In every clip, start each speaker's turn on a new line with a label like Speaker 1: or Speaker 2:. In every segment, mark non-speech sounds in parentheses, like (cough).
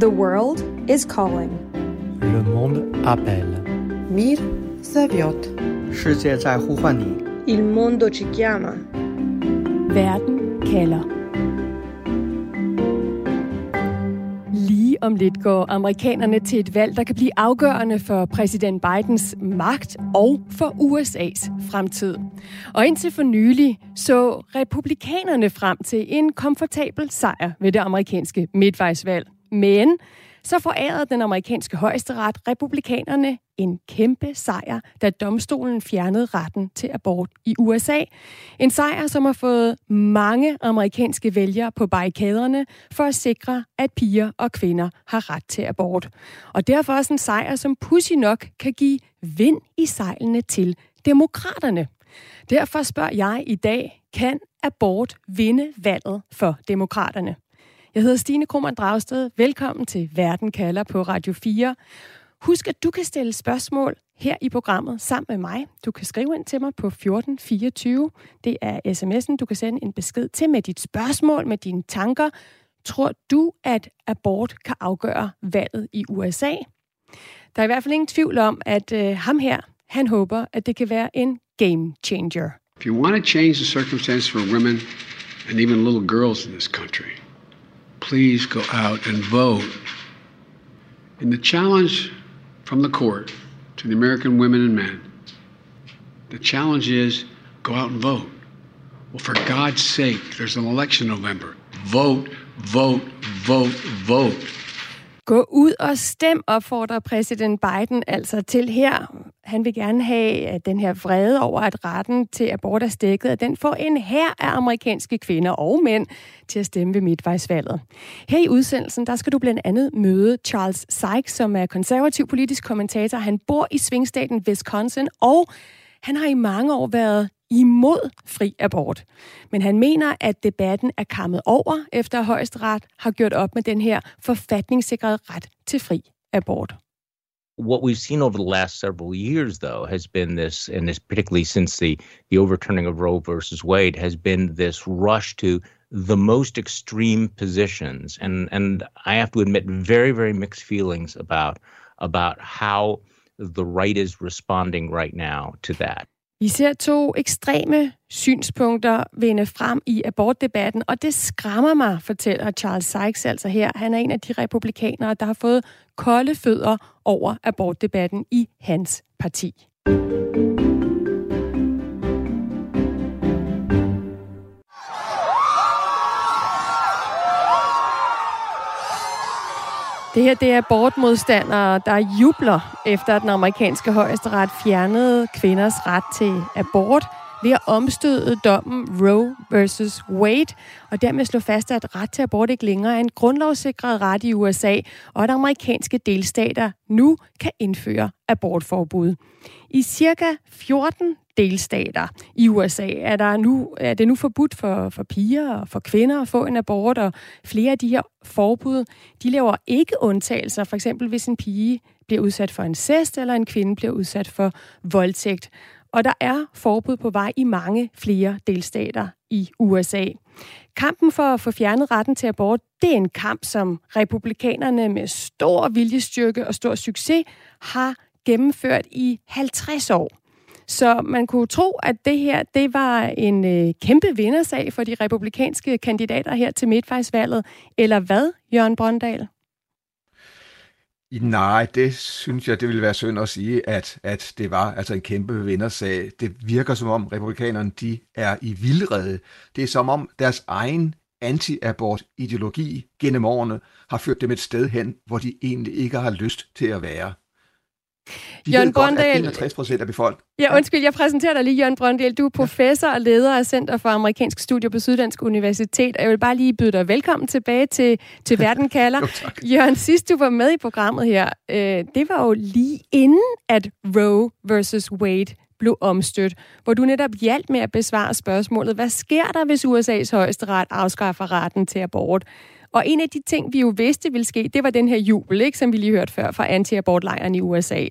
Speaker 1: The world is calling.
Speaker 2: Le monde appelle.
Speaker 3: Mir зовет.
Speaker 4: 世界在呼唤你。
Speaker 3: Il mondo ci chiama.
Speaker 5: Verden kalder. Lige om lidt går amerikanerne til et valg, der kan blive afgørende for præsident Bidens magt og for USA's fremtid. Og indtil for nylig så republikanerne frem til en komfortabel sejr ved det amerikanske midtvejsvalg. Men så forærede den amerikanske højesteret republikanerne en kæmpe sejr, da domstolen fjernede retten til abort i USA. En sejr, som har fået mange amerikanske vælgere på barrikaderne for at sikre, at piger og kvinder har ret til abort. Og derfor også en sejr, som pussy nok kan give vind i sejlene til demokraterne. Derfor spørger jeg i dag, kan abort vinde valget for demokraterne? Jeg hedder Stine Krohmann Dragsted. Velkommen til Verden kalder på Radio 4. Husk, at du kan stille spørgsmål her i programmet sammen med mig. Du kan skrive ind til mig på 1424. Det er sms'en. Du kan sende en besked til med dit spørgsmål, med dine tanker. Tror du, at abort kan afgøre valget i USA? Der er i hvert fald ingen tvivl om, at øh, ham her, han håber, at det kan være en game changer.
Speaker 6: If you want to change the circumstances for women and even little girls in this country, please go out and vote. And the challenge from the court to the American women and men, the challenge is go out and vote. Well, for God's sake, there's an election in November. Vote, vote, vote, vote.
Speaker 5: Gå ud og stem, opfordrer præsident Biden altså til her. Han vil gerne have at den her vrede over, at retten til abort er stækket, at den får en her af amerikanske kvinder og mænd til at stemme ved midtvejsvalget. Her i udsendelsen, der skal du blandt andet møde Charles Sykes, som er konservativ politisk kommentator. Han bor i svingstaten Wisconsin, og han har i mange år været imod fri abort. Men han mener, at debatten er kammet over, efter at højesteret har gjort op med den her forfatningssikrede ret til fri abort.
Speaker 7: What we've seen over the last several years, though, has been this, and this particularly since the, the overturning of Roe versus Wade, has been this rush to the most extreme positions. And, and I have to admit, very, very mixed feelings about, about how the right is responding right now to that.
Speaker 5: Vi ser to ekstreme synspunkter vinde frem i abortdebatten, og det skræmmer mig, fortæller Charles Sykes altså her. Han er en af de republikanere, der har fået kolde fødder over abortdebatten i hans parti. Det her det er abortmodstandere, der jubler efter, at den amerikanske højesteret fjernede kvinders ret til abort ved at omstøde dommen Roe versus Wade, og dermed slå fast, at ret til abort ikke længere er en grundlovssikret ret i USA, og at amerikanske delstater nu kan indføre abortforbud. I cirka 14 delstater i USA er, der nu, er det nu forbudt for, for piger og for kvinder at få en abort, og flere af de her forbud, de laver ikke undtagelser, for eksempel hvis en pige bliver udsat for incest, eller en kvinde bliver udsat for voldtægt. Og der er forbud på vej i mange flere delstater i USA. Kampen for at få fjernet retten til abort, det er en kamp, som republikanerne med stor viljestyrke og stor succes har gennemført i 50 år. Så man kunne tro, at det her det var en øh, kæmpe vindersag for de republikanske kandidater her til midtvejsvalget. Eller hvad, Jørgen Brøndal?
Speaker 8: Nej, det synes jeg, det ville være synd at sige, at, at det var altså en kæmpe vindersag. Det virker som om republikanerne de er i vildrede. Det er som om deres egen anti-abort-ideologi gennem årene har ført dem et sted hen, hvor de egentlig ikke har lyst til at være. De
Speaker 5: Jørgen Brøndal-
Speaker 8: at 61 procent af befolkningen...
Speaker 5: Ja, undskyld, jeg præsenterer dig lige, Jørgen Brøndel. Du er professor og leder af Center for Amerikansk Studier på Syddansk Universitet, og jeg vil bare lige byde dig velkommen tilbage til, til Verden kalder. (laughs)
Speaker 8: Jo, tak.
Speaker 5: Jørgen, sidst du var med i programmet her, øh, det var jo lige inden, at Roe versus Wade blev omstødt, hvor du netop hjalp med at besvare spørgsmålet, hvad sker der, hvis USA's højesteret afskaffer retten til abort? Og en af de ting, vi jo vidste ville ske, det var den her jubel, ikke, som vi lige hørte før fra anti-abortlejren i USA,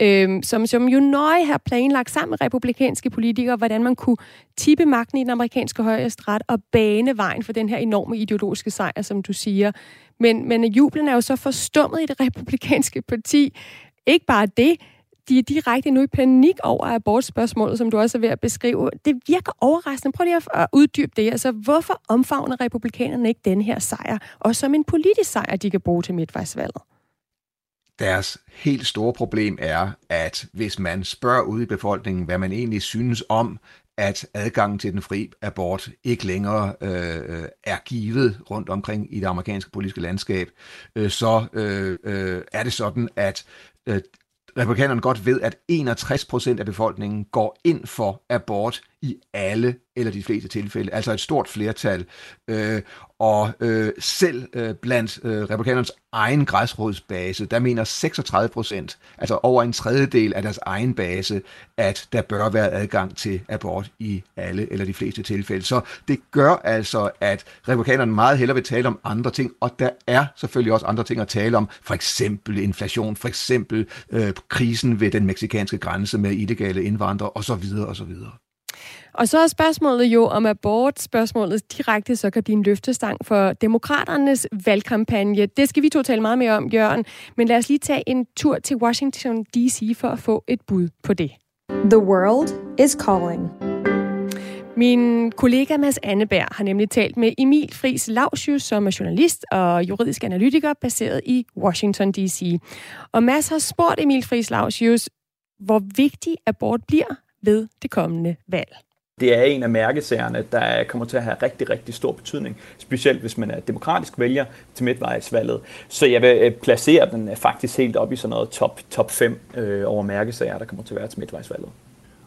Speaker 5: øhm, som, som jo nøje har planlagt sammen med republikanske politikere, hvordan man kunne tippe magten i den amerikanske højesteret og bane vejen for den her enorme ideologiske sejr, som du siger. Men, men jublen er jo så forstummet i det (laughs) republikanske parti. Ikke bare det, de er direkte nu i panik over abortspørgsmålet, som du også er ved at beskrive. Det virker overraskende. Prøv lige at uddybe det. Altså, hvorfor omfavner republikanerne ikke den her sejr, og som en politisk sejr, de kan bruge til midtvejsvalget?
Speaker 8: Deres helt store problem er, at hvis man spørger ud i befolkningen, hvad man egentlig synes om, at adgangen til den fri abort ikke længere øh, er givet rundt omkring i det amerikanske politiske landskab, øh, så øh, øh, er det sådan, at øh, republikanerne godt ved, at 61 procent af befolkningen går ind for abort i alle eller de fleste tilfælde, altså et stort flertal. Øh, og øh, selv øh, blandt øh, republikanernes egen græsrådsbase, der mener 36 procent, altså over en tredjedel af deres egen base, at der bør være adgang til abort i alle eller de fleste tilfælde. Så det gør altså, at republikanerne meget hellere vil tale om andre ting, og der er selvfølgelig også andre ting at tale om, for eksempel inflation, for eksempel øh, krisen ved den meksikanske grænse med illegale indvandrere osv. osv.
Speaker 5: Og så er spørgsmålet jo om abort, spørgsmålet direkte så kan blive en løftestang for demokraternes valgkampagne. Det skal vi to tale meget mere om, Jørgen. Men lad os lige tage en tur til Washington D.C. for at få et bud på det.
Speaker 1: The world is calling.
Speaker 5: Min kollega Mads Anneberg har nemlig talt med Emil Friis Lausius, som er journalist og juridisk analytiker baseret i Washington D.C. Og Mads har spurgt Emil Friis Lausius, hvor vigtig abort bliver ved det kommende valg.
Speaker 9: Det er en af mærkesagerne, der kommer til at have rigtig, rigtig stor betydning, specielt hvis man er demokratisk vælger til midtvejsvalget. Så jeg vil øh, placere den øh, faktisk helt op i sådan noget top, top 5 øh, over mærkesager, der kommer til at være til midtvejsvalget.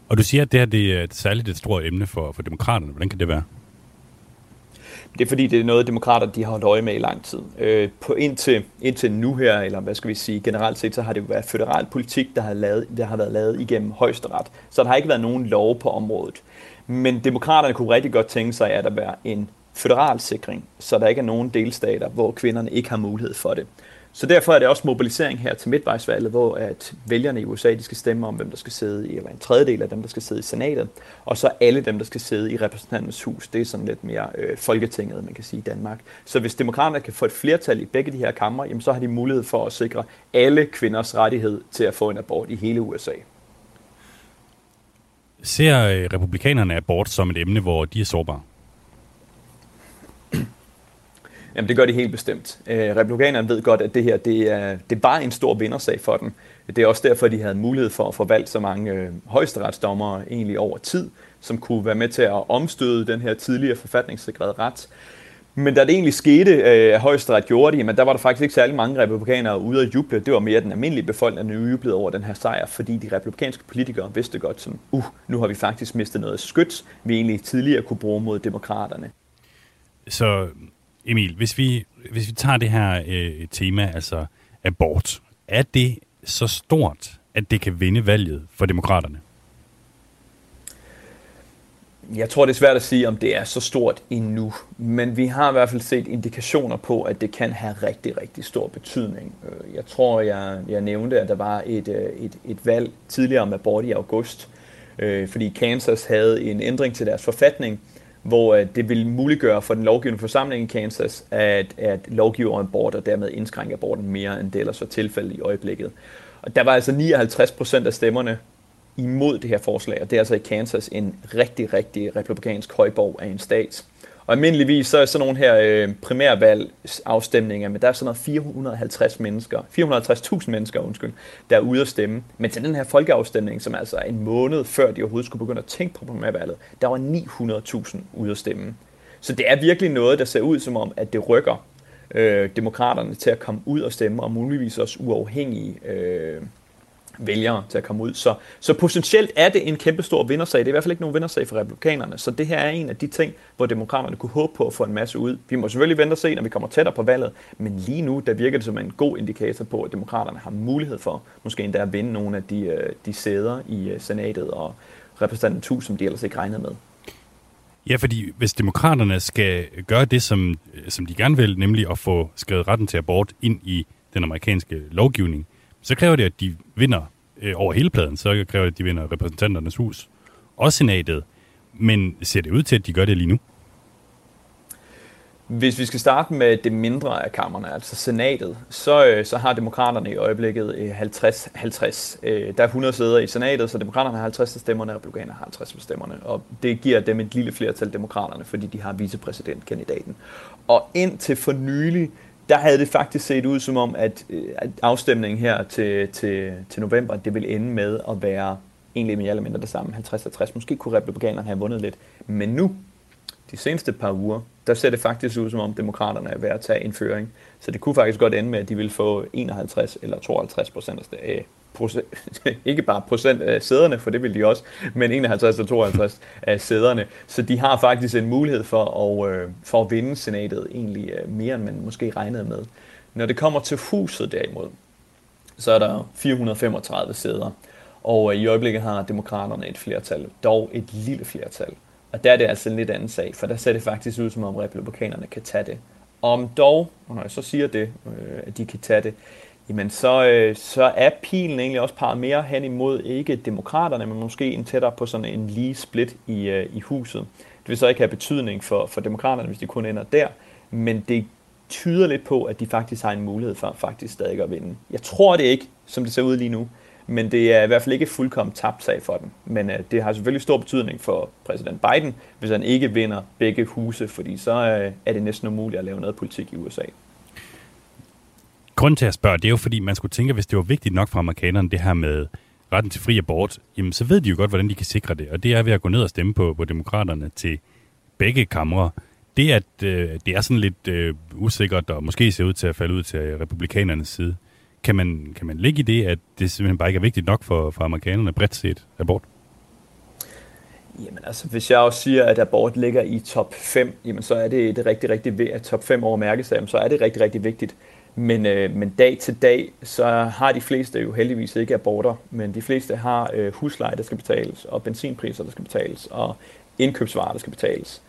Speaker 10: Og du siger, at det her det er et særligt et stort emne for, for demokraterne. Hvordan kan det være?
Speaker 9: Det er fordi, det er noget, demokrater de har holdt øje med i lang tid. Øh, på indtil, indtil nu her, eller hvad skal vi sige, generelt set, så har det jo været federal politik, der har, lavet, der har været lavet igennem højesteret. Så der har ikke været nogen lov på området. Men demokraterne kunne rigtig godt tænke sig, at der være en federal sikring, så der ikke er nogen delstater, hvor kvinderne ikke har mulighed for det. Så derfor er det også mobilisering her til midtvejsvalget, hvor at vælgerne i USA de skal stemme om, hvem der skal sidde i, eller en tredjedel af dem, der skal sidde i senatet, og så alle dem, der skal sidde i repræsentanternes hus. Det er sådan lidt mere øh, folketinget, man kan sige i Danmark. Så hvis demokraterne kan få et flertal i begge de her kammer, jamen, så har de mulighed for at sikre alle kvinders rettighed til at få en abort i hele USA.
Speaker 10: Ser øh, republikanerne abort som et emne, hvor de er sårbare?
Speaker 9: Jamen det gør de helt bestemt. Øh, republikanerne ved godt, at det her det er, det er bare en stor vindersag for dem. Det er også derfor, de havde mulighed for at få valgt så mange øh, højesteretsdommere egentlig over tid, som kunne være med til at omstøde den her tidligere forfatningssikrede ret. Men da det egentlig skete, øh, at højesteret gjorde det, men der var der faktisk ikke særlig mange republikanere ude at juble. Det var mere den almindelige befolkning, der jublede over den her sejr, fordi de republikanske politikere vidste godt som, uh, nu har vi faktisk mistet noget skyt, vi egentlig tidligere kunne bruge mod demokraterne.
Speaker 10: Så Emil, hvis vi, hvis vi tager det her øh, tema, altså abort, er det så stort, at det kan vinde valget for demokraterne?
Speaker 9: Jeg tror, det er svært at sige, om det er så stort endnu, men vi har i hvert fald set indikationer på, at det kan have rigtig, rigtig stor betydning. Øh, jeg tror, jeg, jeg nævnte, at der var et, øh, et, et valg tidligere om abort i august, øh, fordi Kansas havde en ændring til deres forfatning, hvor øh, det vil muliggøre for den lovgivende forsamling i Kansas at, at lovgive om abort og dermed indskrænke aborten mere, end det ellers var tilfældet i øjeblikket. Og der var altså 59 procent af stemmerne, imod det her forslag, og det er altså i Kansas en rigtig, rigtig republikansk højborg af en stat. Og almindeligvis så er sådan nogle her øh, primærvalgsafstemninger, men der er sådan noget 450 mennesker, 450.000 mennesker, undskyld, der er ude at stemme. Men til den her folkeafstemning, som altså er en måned før de overhovedet skulle begynde at tænke på primærvalget, der var 900.000 ude at stemme. Så det er virkelig noget, der ser ud som om, at det rykker øh, demokraterne til at komme ud og stemme, og muligvis også uafhængige øh, vælgere til at komme ud. Så, så potentielt er det en kæmpe stor vindersag. Det er i hvert fald ikke nogen vindersag for republikanerne. Så det her er en af de ting, hvor demokraterne kunne håbe på at få en masse ud. Vi må selvfølgelig vente og se, når vi kommer tættere på valget. Men lige nu, der virker det som en god indikator på, at demokraterne har mulighed for måske endda at vinde nogle af de, øh, de sæder i øh, senatet og repræsentanten som de ellers ikke regnede med.
Speaker 10: Ja, fordi hvis demokraterne skal gøre det, som, øh, som de gerne vil, nemlig at få skrevet retten til abort ind i den amerikanske lovgivning, så kræver det, at de vinder øh, over hele pladen. Så kræver det, at de vinder repræsentanternes hus og senatet. Men ser det ud til, at de gør det lige nu?
Speaker 9: Hvis vi skal starte med det mindre af kammerne, altså senatet, så, øh, så har demokraterne i øjeblikket øh, 50-50. Øh, der er 100 sæder i senatet, så demokraterne har 50 af stemmerne, og republikanerne har 50 af stemmerne. Og det giver dem et lille flertal demokraterne, fordi de har vicepræsidentkandidaten. Og indtil for nylig, der havde det faktisk set ud som om, at, øh, at afstemningen her til, til, til november, det vil ende med at være egentlig mere eller mindre det samme, 50-60. Måske kunne republikanerne have vundet lidt. Men nu, de seneste par uger, der ser det faktisk ud som om demokraterne er ved at tage føring så det kunne faktisk godt ende med, at de vil få 51 eller 52 procent af procent, (laughs) ikke bare procent af sæderne, for det vil de også, men 51 eller 52 af sæderne. Så de har faktisk en mulighed for at, øh, for at vinde senatet egentlig øh, mere, end man måske regnede med. Når det kommer til huset derimod, så er der 435 sæder, og øh, i øjeblikket har demokraterne et flertal, dog et lille flertal. Og der er det altså en lidt anden sag, for der ser det faktisk ud som om republikanerne kan tage det. Om dog, og når jeg så siger det, øh, at de kan tage det, jamen så, øh, så er pilen egentlig også par mere hen imod ikke demokraterne, men måske en tættere på sådan en lige split i, øh, i huset. Det vil så ikke have betydning for, for demokraterne, hvis de kun ender der, men det tyder lidt på, at de faktisk har en mulighed for faktisk stadig at vinde. Jeg tror det ikke, som det ser ud lige nu, men det er i hvert fald ikke fuldkommen tabt sag for dem. Men øh, det har selvfølgelig stor betydning for præsident Biden, hvis han ikke vinder begge huse, fordi så øh, er det næsten umuligt at lave noget politik i USA.
Speaker 10: Grunden til at spørge, det er jo fordi, man skulle tænke, at hvis det var vigtigt nok for amerikanerne, det her med retten til fri abort, jamen så ved de jo godt, hvordan de kan sikre det. Og det er ved at gå ned og stemme på, på demokraterne til begge kamre. Det, at øh, det er sådan lidt øh, usikkert, og måske ser ud til at falde ud til republikanernes side, kan man, kan man ligge i det, at det simpelthen bare ikke er vigtigt nok for, for amerikanerne bredt set abort?
Speaker 9: Jamen altså, hvis jeg også siger, at abort ligger i top 5, jamen så er det, det rigtig, rigtig at top 5 over mærkesager, så er det rigtig, rigtig vigtigt. Men, øh, men dag til dag, så har de fleste jo heldigvis ikke aborter, men de fleste har øh, husleje, der skal betales, og benzinpriser, der skal betales, og indkøbsvarer, der skal betales.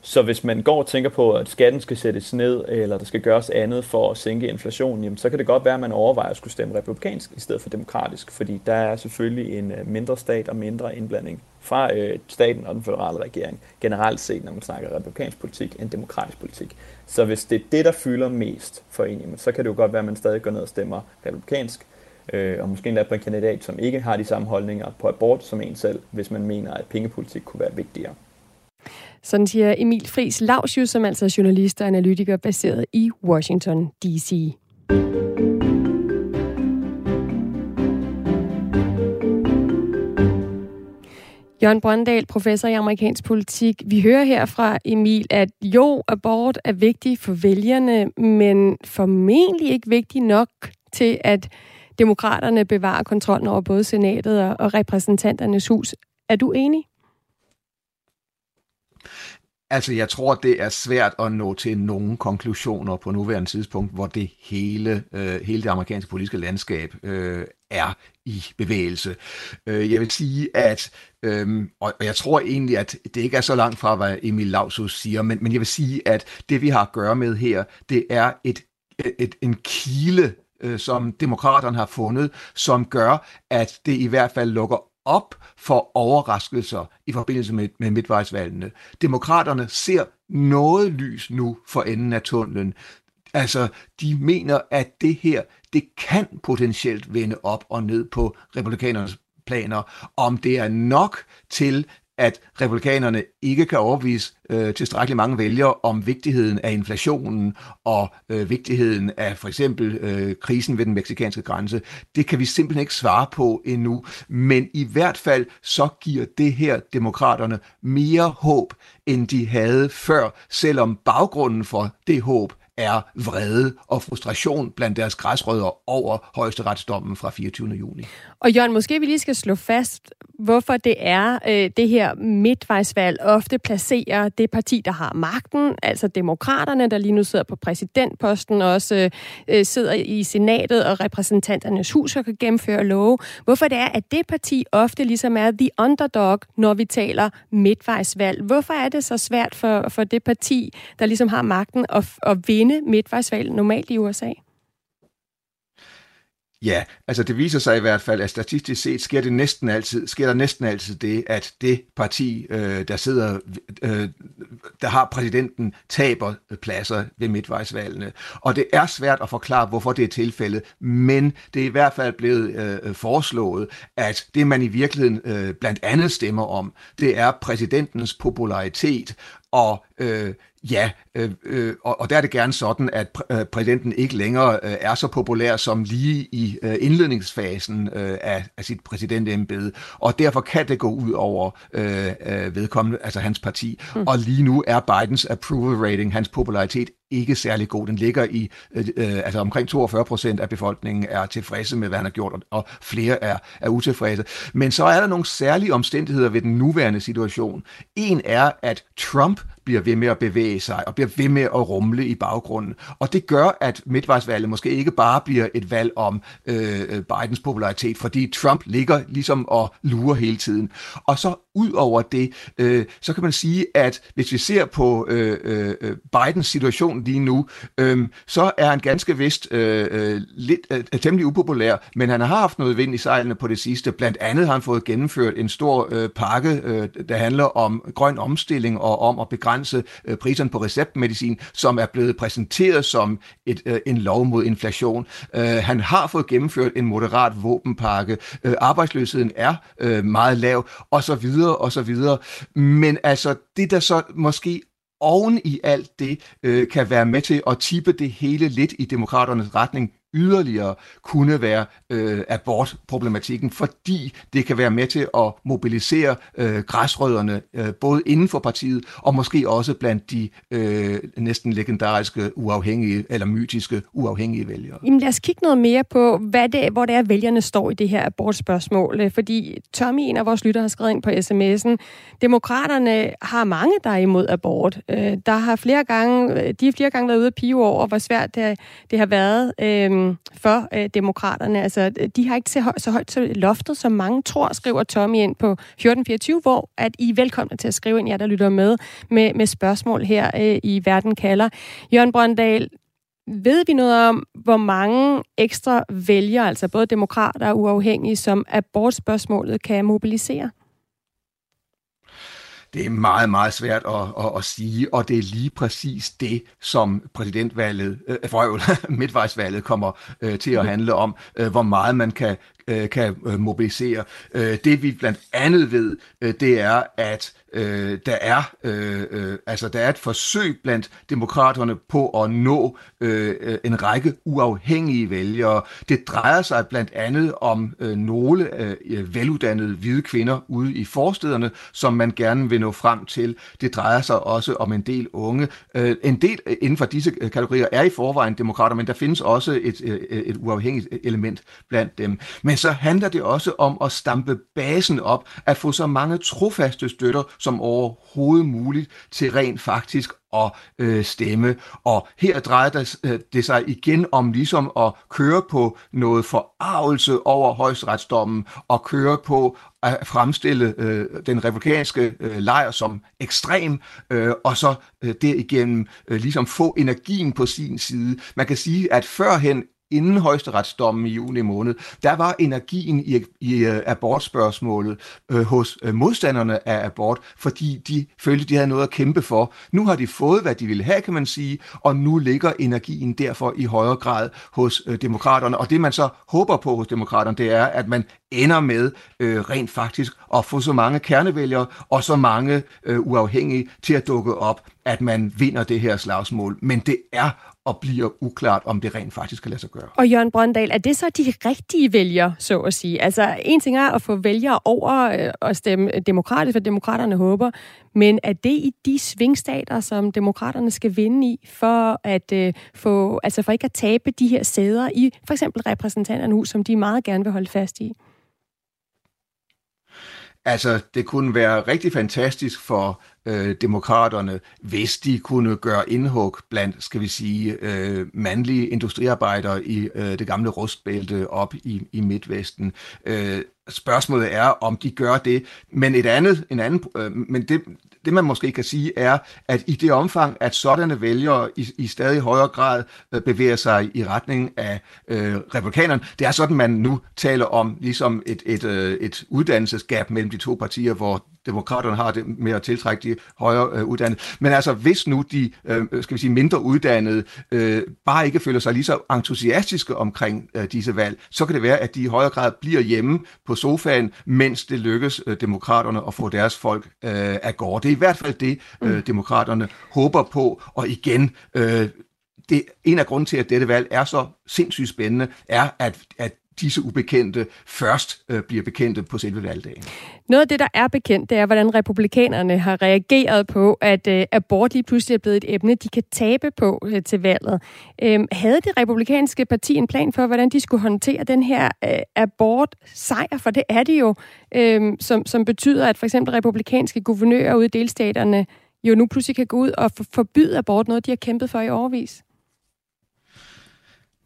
Speaker 9: Så hvis man går og tænker på, at skatten skal sættes ned, eller der skal gøres andet for at sænke inflationen, jamen, så kan det godt være, at man overvejer at skulle stemme republikansk i stedet for demokratisk, fordi der er selvfølgelig en øh, mindre stat og mindre indblanding fra øh, staten og den federale regering, generelt set, når man snakker republikansk politik, end demokratisk politik. Så hvis det er det, der fylder mest for en, jamen, så kan det jo godt være, at man stadig går ned og stemmer republikansk, øh, og måske endda på en kandidat, som ikke har de samme holdninger på abort som en selv, hvis man mener, at pengepolitik kunne være vigtigere.
Speaker 5: Sådan siger Emil Fris Lausius, som altså er journalist og analytiker baseret i Washington D.C. Jørgen Brøndal, professor i amerikansk politik. Vi hører her fra Emil, at jo, abort er vigtig for vælgerne, men formentlig ikke vigtig nok til, at demokraterne bevarer kontrollen over både senatet og repræsentanternes hus. Er du enig?
Speaker 8: Altså, jeg tror, det er svært at nå til nogle konklusioner på nuværende tidspunkt, hvor det hele, øh, hele det amerikanske politiske landskab øh, er i bevægelse. Øh, jeg vil sige, at, øh, og jeg tror egentlig, at det ikke er så langt fra, hvad Emil Lausus siger, men, men jeg vil sige, at det vi har at gøre med her, det er et, et, en kile, øh, som demokraterne har fundet, som gør, at det i hvert fald lukker op for overraskelser i forbindelse med, med midtvejsvalgene. Demokraterne ser noget lys nu for enden af tunnelen. Altså, de mener, at det her, det kan potentielt vende op og ned på republikanernes planer. Om det er nok til, at republikanerne ikke kan overbevise øh, tilstrækkeligt mange vælgere om vigtigheden af inflationen og øh, vigtigheden af for eksempel øh, krisen ved den meksikanske grænse. Det kan vi simpelthen ikke svare på endnu, men i hvert fald så giver det her demokraterne mere håb, end de havde før, selvom baggrunden for det håb er vrede og frustration blandt deres græsrødder over højesteretsdommen fra 24. juni.
Speaker 5: Og Jørgen, måske vi lige skal slå fast, hvorfor det er, øh, det her midtvejsvalg ofte placerer det parti, der har magten, altså demokraterne, der lige nu sidder på præsidentposten, og også øh, sidder i senatet og repræsentanternes hus og kan gennemføre love. Hvorfor det er, at det parti ofte ligesom er the underdog, når vi taler midtvejsvalg. Hvorfor er det så svært for, for det parti, der ligesom har magten, at, at vinde midtvejsvalg normalt i USA?
Speaker 8: Ja, altså det viser sig i hvert fald, at statistisk set sker det næsten altid, sker der næsten altid det, at det parti, øh, der sidder, øh, der har præsidenten, taber pladser ved midtvejsvalgene. Og det er svært at forklare, hvorfor det er tilfældet, men det er i hvert fald blevet øh, foreslået, at det man i virkeligheden øh, blandt andet stemmer om, det er præsidentens popularitet og øh, Ja, øh, øh, og, og der er det gerne sådan, at pr- øh, præsidenten ikke længere øh, er så populær som lige i øh, indledningsfasen øh, af, af sit præsidentembede, og derfor kan det gå ud over øh, øh, vedkommende, altså hans parti. Mm. Og lige nu er Bidens approval rating, hans popularitet, ikke særlig god. Den ligger i, øh, øh altså omkring 42 procent af befolkningen er tilfredse med, hvad han har gjort, og flere er, er utilfredse. Men så er der nogle særlige omstændigheder ved den nuværende situation. En er, at Trump bliver ved med at bevæge sig og bliver ved med at rumle i baggrunden. Og det gør, at midtvejsvalget måske ikke bare bliver et valg om øh, øh, Bidens popularitet, fordi Trump ligger ligesom og lurer hele tiden. Og så ud over det, øh, så kan man sige, at hvis vi ser på øh, øh, Bidens situation lige nu, øh, så er han ganske vist øh, øh lidt øh, øh, temmelig upopulær, men han har haft noget vind i sejlene på det sidste. Blandt andet har han fået gennemført en stor øh, pakke, øh, der handler om grøn omstilling og om at begrænse øh, priserne på medicin, som er blevet præsenteret som et, øh, en lov mod inflation. Øh, han har fået gennemført en moderat våbenpakke. Øh, arbejdsløsheden er øh, meget lav, og så videre, og så videre. Men altså, det der så måske oven i alt det øh, kan være med til at tippe det hele lidt i demokraternes retning, yderligere kunne være øh, abortproblematikken, fordi det kan være med til at mobilisere øh, græsrødderne øh, både inden for partiet og måske også blandt de øh, næsten legendariske uafhængige eller mytiske uafhængige vælgere.
Speaker 5: Jamen lad os kigge noget mere på, hvad det, hvor det er, vælgerne står i det her abortspørgsmål. Øh, fordi Tommy, en af vores lytter, har skrevet ind på sms'en, demokraterne har mange, der er imod abort. Øh, der har flere gange, øh, de har flere gange været ude at pive over, hvor svært det, det har været. Øh, øh, for øh, demokraterne. Altså, de har ikke så, høj, så højt til loftet, som mange tror, skriver Tommy ind på 1424, hvor at I er velkomne til at skrive ind, jer der lytter med, med, med spørgsmål her øh, i Verden kalder. Jørgen Brøndal, ved vi noget om, hvor mange ekstra vælgere, altså både demokrater og uafhængige, som abortspørgsmålet kan mobilisere?
Speaker 8: Det er meget, meget svært at, at, at sige, og det er lige præcis det, som præsidentvalget, øh, for (laughs) midtvejsvalget kommer øh, til at handle om, øh, hvor meget man kan, øh, kan øh, mobilisere. Øh, det vi blandt andet ved, øh, det er, at øh, der er øh, øh, altså der er et forsøg blandt demokraterne på at nå øh, en række uafhængige vælgere. Det drejer sig blandt andet om øh, nogle øh, veluddannede hvide kvinder ude i forstederne, som man gerne vil nå frem til. Det drejer sig også om en del unge. Øh, en del øh, inden for disse øh, kategorier er i forvejen demokrater, men der findes også et, et, et uafhængigt element blandt dem. Men så handler det også om at stampe basen op, at få så mange trofaste støtter som overhovedet muligt til rent faktisk at øh, stemme. Og her drejer det, øh, det sig igen om ligesom at køre på noget forarvelse over højesteretsdommen og køre på at fremstille øh, den republikanske øh, lejr som ekstrem, øh, og så øh, derigennem øh, ligesom få energien på sin side. Man kan sige, at førhen inden højesteretsdommen i juni måned, der var energien i, i øh, abortspørgsmålet øh, hos øh, modstanderne af abort, fordi de følte, de havde noget at kæmpe for. Nu har de fået, hvad de ville have, kan man sige, og nu ligger energien derfor i højere grad hos øh, demokraterne. Og det man så håber på hos demokraterne, det er, at man ender med øh, rent faktisk at få så mange kernevælgere og så mange øh, uafhængige til at dukke op, at man vinder det her slagsmål, men det er og bliver uklart, om det rent faktisk kan lade sig gøre.
Speaker 5: Og Jørgen Brøndal, er det så de rigtige vælgere, så at sige? Altså, en ting er at få vælgere over øh, og stemme demokratisk, for demokraterne håber, men er det i de svingstater, som demokraterne skal vinde i, for at øh, få, altså for ikke at tabe de her sæder i for eksempel repræsentanterne hus, som de meget gerne vil holde fast i?
Speaker 8: Altså, det kunne være rigtig fantastisk for øh, demokraterne, hvis de kunne gøre indhug blandt, skal vi sige, øh, mandlige industriarbejdere i øh, det gamle rustbælte op i, i Midtvesten. Øh, spørgsmålet er, om de gør det, men et andet, en anden, øh, men det, det man måske kan sige er, at i det omfang, at sådanne vælgere i, i stadig højere grad øh, bevæger sig i retning af øh, republikanerne, det er sådan, man nu taler om ligesom et, et, øh, et uddannelsesgab mellem de to partier, hvor demokraterne har det med at tiltrække de højere øh, uddannede. Men altså, hvis nu de, øh, skal vi sige, mindre uddannede øh, bare ikke føler sig lige så entusiastiske omkring øh, disse valg, så kan det være, at de i højere grad bliver hjemme på sofaen, mens det lykkes øh, demokraterne at få deres folk øh, af gårde. Det er i hvert fald det, øh, mm. demokraterne håber på, og igen, øh, det, en af grunden til, at dette valg er så sindssygt spændende, er, at, at disse ubekendte først øh, bliver bekendte på selve valgdagen.
Speaker 5: Noget af det, der er bekendt, det er, hvordan republikanerne har reageret på, at øh, abort lige pludselig er blevet et emne, de kan tabe på øh, til valget. Øh, havde det republikanske parti en plan for, hvordan de skulle håndtere den her øh, abort-sejr? For det er det jo, øh, som, som betyder, at for eksempel republikanske guvernører ude i delstaterne jo nu pludselig kan gå ud og forbyde abort, noget de har kæmpet for i overvis.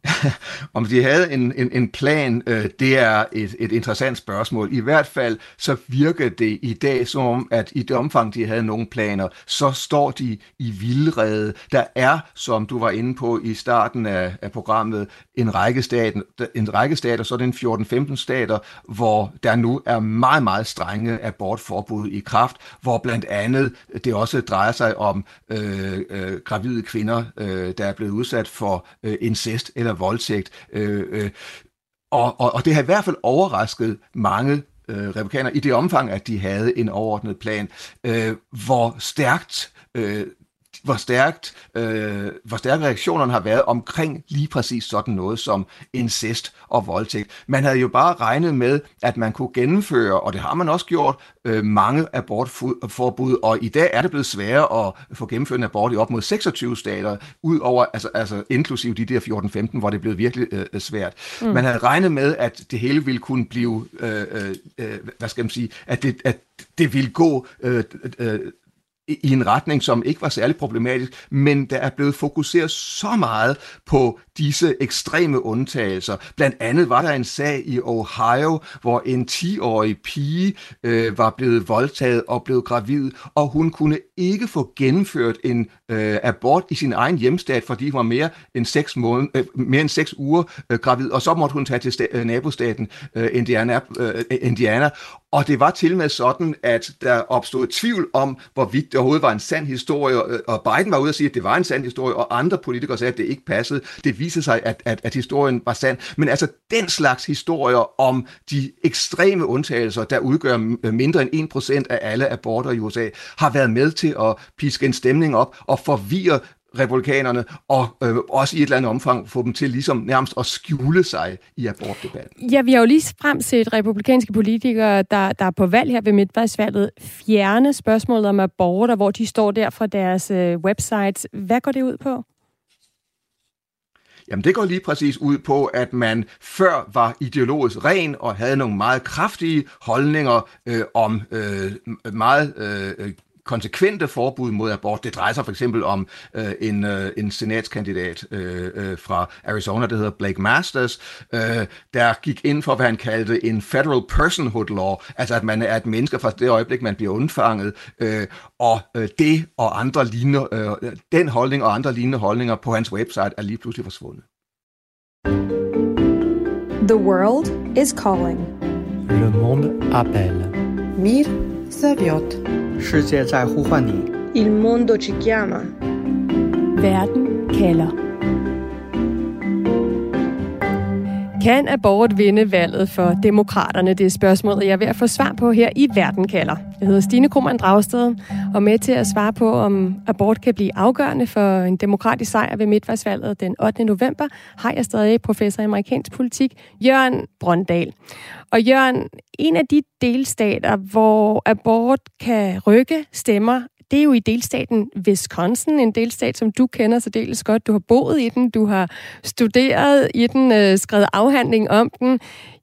Speaker 5: (laughs)
Speaker 8: om de havde en, en, en plan, øh, det er et, et interessant spørgsmål. I hvert fald så virker det i dag som om, at i det omfang, de havde nogle planer, så står de i vildrede. Der er, som du var inde på i starten af, af programmet, en række, stater, en række stater, så er det 14-15 stater, hvor der nu er meget, meget strenge abortforbud i kraft, hvor blandt andet det også drejer sig om øh, øh, gravide kvinder, øh, der er blevet udsat for øh, incest eller eller voldtægt. Øh, øh, og, og, og det har i hvert fald overrasket mange øh, republikanere i det omfang, at de havde en overordnet plan, øh, hvor stærkt øh, hvor stærkt, øh, hvor stærke reaktionerne har været omkring lige præcis sådan noget som incest og voldtægt. Man havde jo bare regnet med, at man kunne gennemføre, og det har man også gjort, øh, mange abortforbud, og i dag er det blevet sværere at få gennemført en abort i op mod 26 stater, ud over, altså, altså inklusive de der 14-15, hvor det blevet virkelig øh, svært. Mm. Man havde regnet med, at det hele ville kunne blive, øh, øh, hvad skal man sige, at det, at det ville gå øh, øh, i en retning, som ikke var særlig problematisk, men der er blevet fokuseret så meget på disse ekstreme undtagelser. Blandt andet var der en sag i Ohio, hvor en 10-årig pige øh, var blevet voldtaget og blevet gravid, og hun kunne ikke få gennemført en øh, abort i sin egen hjemstat, fordi hun var mere end 6, måned, øh, mere end 6 uger øh, gravid, og så måtte hun tage til sta- øh, nabostaten øh, Indiana, øh, Indiana, og det var til med sådan, at der opstod tvivl om, hvorvidt det overhovedet var en sand historie, øh, og Biden var ude og sige, at det var en sand historie, og andre politikere sagde, at det ikke passede. Det viste sig, at, at, at historien var sand. Men altså den slags historier om de ekstreme undtagelser, der udgør øh, mindre end 1% af alle aborter i USA, har været med til at piske en stemning op og forvirre republikanerne, og øh, også i et eller andet omfang få dem til ligesom nærmest at skjule sig i abortdebatten.
Speaker 5: Ja, vi har jo lige frem set republikanske politikere, der, der er på valg her ved midtvejsvalget, fjerne spørgsmålet om aborter, hvor de står der fra deres øh, websites. Hvad går det ud på?
Speaker 8: Jamen det går lige præcis ud på, at man før var ideologisk ren og havde nogle meget kraftige holdninger øh, om øh, meget øh, konsekvente forbud mod abort. Det drejer sig for eksempel om øh, en, øh, en senatskandidat øh, øh, fra Arizona, der hedder Blake Masters, øh, der gik ind for, hvad han kaldte en federal personhood law, altså at man er et menneske fra det øjeblik, man bliver undfanget, øh, og øh, det og andre lignende, øh, den holdning og andre lignende holdninger på hans website er lige pludselig forsvundet.
Speaker 1: The world is calling.
Speaker 2: Le monde appelle.
Speaker 3: Mir
Speaker 4: 世界在呼唤你。
Speaker 3: Il mondo ci chiama.
Speaker 5: Verd Keller. Kan abort vinde valget for demokraterne? Det er spørgsmålet, jeg er ved at få svar på her i Verden kalder. Jeg hedder Stine Krummernd Dragsted, Og med til at svare på, om abort kan blive afgørende for en demokratisk sejr ved midtvejsvalget den 8. november, har jeg stadig professor i amerikansk politik, Jørgen Brøndal. Og Jørgen, en af de delstater, hvor abort kan rykke stemmer, det er jo i delstaten Wisconsin, en delstat, som du kender så dels godt. Du har boet i den, du har studeret i den, øh, skrevet afhandling om den.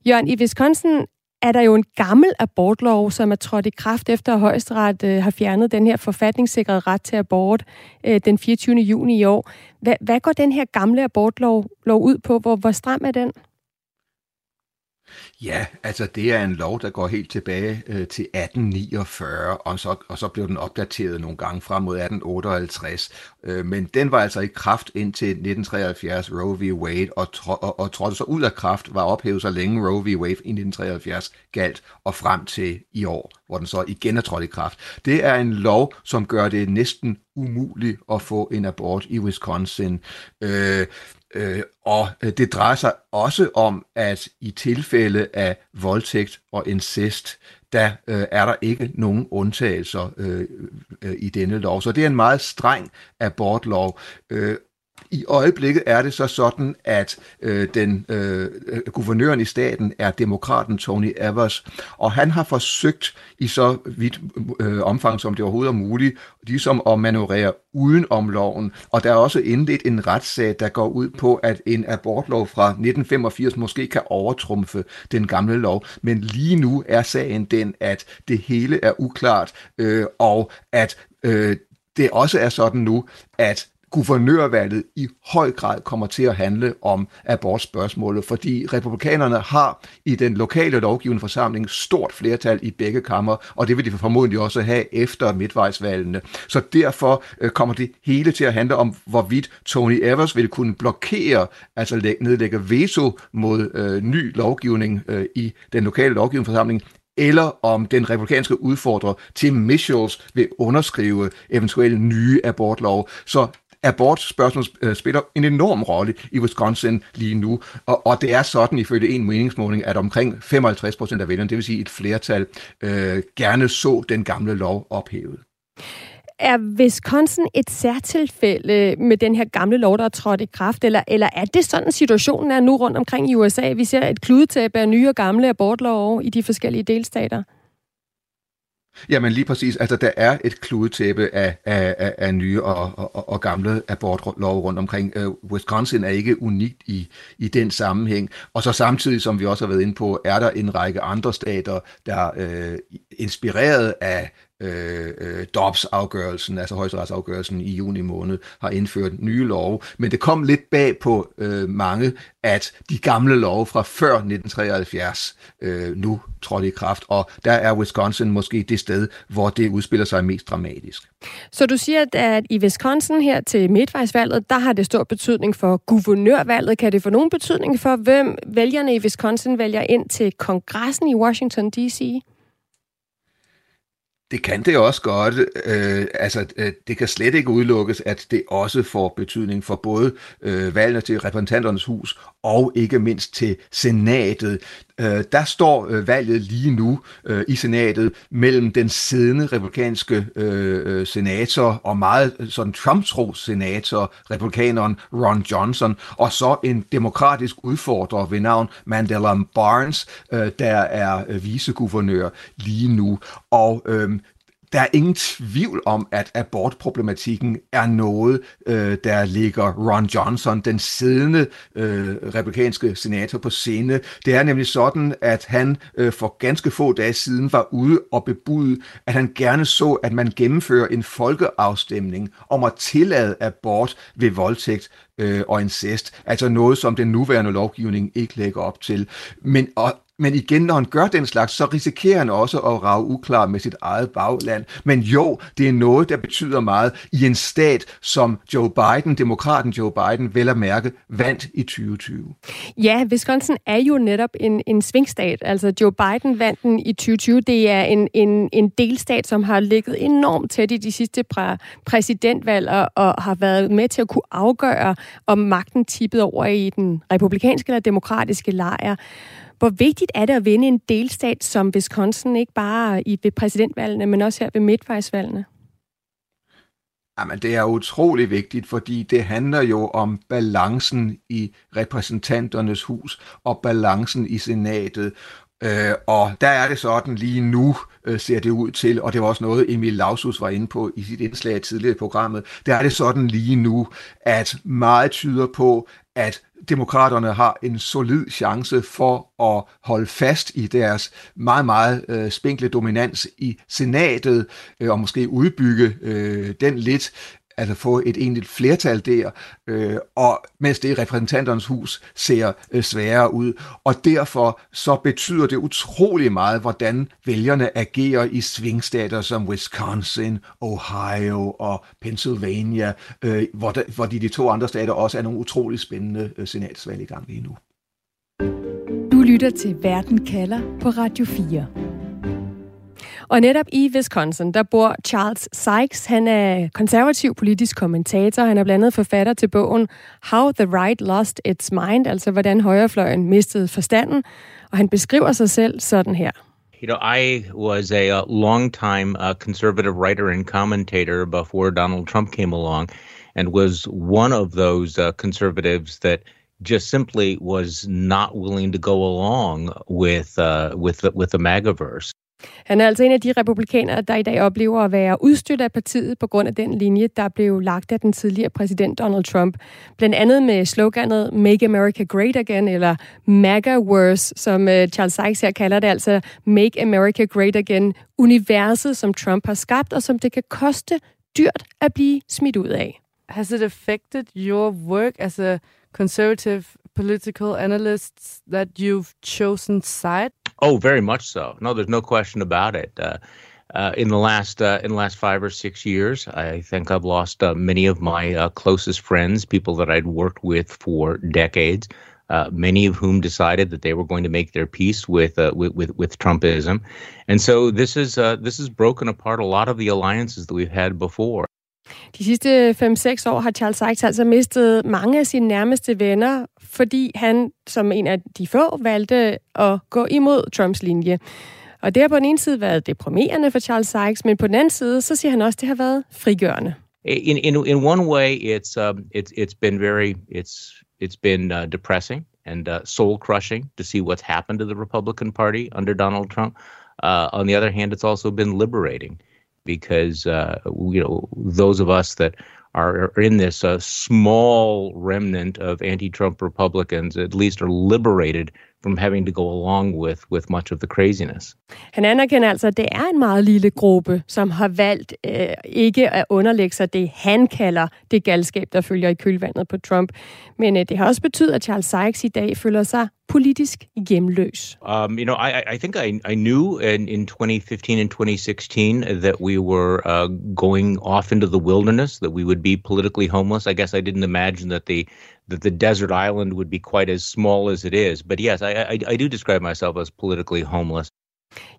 Speaker 5: Jørgen, i Wisconsin er der jo en gammel abortlov, som er trådt i kraft efter at højesteret øh, har fjernet den her forfatningssikrede ret til abort øh, den 24. juni i år. Hvad, hvad går den her gamle abortlov lov ud på? Hvor, hvor stram er den?
Speaker 8: Ja, altså det er en lov, der går helt tilbage øh, til 1849, og så, og så blev den opdateret nogle gange frem mod 1858. Øh, men den var altså i kraft indtil 1973, Roe v. Wade, og, tro, og, og trådte så ud af kraft, var ophævet så længe Roe v. Wade i 1973 galt, og frem til i år, hvor den så igen er trådt i kraft. Det er en lov, som gør det næsten umuligt at få en abort i Wisconsin. Øh, Øh, og øh, det drejer sig også om, at i tilfælde af voldtægt og incest, der øh, er der ikke nogen undtagelser øh, øh, i denne lov. Så det er en meget streng abortlov. Øh, i øjeblikket er det så sådan, at øh, den øh, øh, guvernøren i staten er demokraten Tony Evers, og han har forsøgt i så vidt øh, omfang, som det overhovedet er muligt, ligesom at manøvrere uden om loven. Og der er også indledt en retssag, der går ud på, at en abortlov fra 1985 måske kan overtrumfe den gamle lov. Men lige nu er sagen den, at det hele er uklart, øh, og at øh, det også er sådan nu, at guvernørvalget i høj grad kommer til at handle om abortspørgsmålet, fordi republikanerne har i den lokale lovgivende forsamling stort flertal i begge kammer, og det vil de formodentlig også have efter midtvejsvalgene. Så derfor øh, kommer det hele til at handle om, hvorvidt Tony Evers vil kunne blokere, altså nedlægge veto mod øh, ny lovgivning øh, i den lokale lovgivende forsamling, eller om den republikanske udfordrer Tim Michels vil underskrive eventuelle nye abortlov. Så abortspørgsmål spiller en enorm rolle i Wisconsin lige nu, og, og det er sådan ifølge en meningsmåling, at omkring 55 procent af vælgerne, det vil sige et flertal, øh, gerne så den gamle lov ophævet.
Speaker 5: Er Wisconsin et særtilfælde med den her gamle lov, der er trådt i kraft, eller, eller er det sådan, situationen er nu rundt omkring i USA? Vi ser et kludetæppe af nye og gamle abortlov i de forskellige delstater.
Speaker 8: Jamen lige præcis. Altså der er et kludetæppe af, af, af, af nye og, og, og gamle abortlov rundt omkring. Uh, Wisconsin er ikke unikt i, i den sammenhæng. Og så samtidig, som vi også har været inde på, er der en række andre stater, der uh, inspireret af øh, øh, DOPS-afgørelsen, altså højesteretsafgørelsen i juni måned, har indført nye love. Men det kom lidt bag på øh, mange, at de gamle love fra før 1973 øh, nu trådte i kraft, og der er Wisconsin måske det sted, hvor det udspiller sig mest dramatisk.
Speaker 5: Så du siger, at i Wisconsin her til midtvejsvalget, der har det stor betydning for guvernørvalget. Kan det få nogen betydning for, hvem vælgerne i Wisconsin vælger ind til kongressen i Washington D.C.?
Speaker 8: Det kan det også godt. Øh, altså, øh, det kan slet ikke udelukkes, at det også får betydning for både øh, valgene til repræsentanternes hus og ikke mindst til senatet. Øh, der står øh, valget lige nu øh, i senatet mellem den siddende republikanske øh, øh senator og meget øh, sådan Trump-tro senator, republikaneren Ron Johnson, og så en demokratisk udfordrer ved navn Mandela Barnes, øh, der er øh, viceguvernør lige nu. Og øh, der er ingen tvivl om, at abortproblematikken er noget, øh, der ligger Ron Johnson, den siddende øh, republikanske senator, på scene. Det er nemlig sådan, at han øh, for ganske få dage siden var ude og bebude, at han gerne så, at man gennemfører en folkeafstemning om at tillade abort ved voldtægt øh, og incest. Altså noget, som den nuværende lovgivning ikke lægger op til. Men, og, men igen, når han gør den slags, så risikerer han også at rave uklar med sit eget bagland. Men jo, det er noget, der betyder meget i en stat, som Joe Biden, demokraten Joe Biden, vel at mærke, vandt i 2020.
Speaker 5: Ja, Wisconsin er jo netop en, en svingstat. Altså Joe Biden vandt den i 2020. Det er en, en, en delstat, som har ligget enormt tæt i de sidste præ- præsidentvalg og, og har været med til at kunne afgøre, om magten tippede over i den republikanske eller demokratiske lejr. Hvor vigtigt er det at vinde en delstat som Wisconsin, ikke bare i, ved præsidentvalgene, men også her ved midtvejsvalgene?
Speaker 8: Jamen, det er utrolig vigtigt, fordi det handler jo om balancen i repræsentanternes hus og balancen i senatet. Øh, og der er det sådan lige nu, øh, ser det ud til, og det var også noget, Emil Lausus var inde på i sit indslag tidligere i programmet, der er det sådan lige nu, at meget tyder på, at demokraterne har en solid chance for at holde fast i deres meget, meget øh, spinkle dominans i senatet, øh, og måske udbygge øh, den lidt altså få et egentligt flertal der, øh, og mens det i repræsentanternes hus ser øh, sværere ud. Og derfor så betyder det utrolig meget, hvordan vælgerne agerer i svingstater som Wisconsin, Ohio og Pennsylvania, øh, hvor, de, hvor de, de to andre stater også er nogle utrolig spændende øh, senatsvalg i gang lige nu.
Speaker 5: Du lytter til Verden kalder på Radio 4. Og netop i Wisconsin, der bor Charles Sykes. Han er konservativ politisk kommentator. Han er blandt andet forfatter til bogen How the Right Lost Its Mind, altså hvordan højrefløjen mistede forstanden. Og han beskriver sig selv sådan her.
Speaker 7: You know, I was a, uh, long time uh, conservative writer and commentator before Donald Trump came along, and was one of those uh, conservatives that just simply was not willing to go along with uh, with the, with the MAGAverse.
Speaker 5: Han er altså en af de republikanere, der i dag oplever at være udstødt af partiet på grund af den linje, der blev lagt af den tidligere præsident Donald Trump. Blandt andet med sloganet Make America Great Again, eller MAGA Worse, som øh, Charles Sykes her kalder det, altså Make America Great Again, universet, som Trump har skabt, og som det kan koste dyrt at blive smidt ud af.
Speaker 11: Has it affected your work as a conservative political analyst that you've chosen side?
Speaker 7: Oh, very much so. No, there's no question about it. Uh, uh, in the last uh, in the last five or six years, I think I've lost uh, many of my uh, closest friends, people that I'd worked with for decades. Uh, many of whom decided that they were going to make their peace with with, with, with Trumpism, and so this is this has broken apart a lot of the alliances that we've had before.
Speaker 5: De sidste 5-6 år har Charles Sykes altså mistet mange af sine nærmeste venner, fordi han som en af de få valgte at gå imod Trumps linje. Og det har på den ene side været deprimerende for Charles Sykes, men på den anden side, så siger han også, at det har været frigørende.
Speaker 7: In in in one way, it's um, it's it's been very it's it's been uh, depressing and uh, soul crushing to see what's happened to the Republican Party under Donald Trump. Uh, on the other hand, it's also been liberating because uh, you know those of us that are in this uh, small remnant of anti-Trump Republicans at least are liberated from having to go along with with much of the craziness.
Speaker 5: Han anerkender altså, at det er en meget lille gruppe, som har valgt øh, ikke at underlægge sig det, han kalder det galskab, der følger i kølvandet på Trump. Men øh, det har også betydet, at Charles Sykes i dag føler sig politisk hjemløs.
Speaker 7: Um, you know, I, I think I, I knew in, in 2015 and 2016 that we were uh, going off into the wilderness, that we would be politically homeless. I guess I didn't imagine that the that the desert island would be quite as small as it is. But yes, I, I, I do describe myself as politically homeless.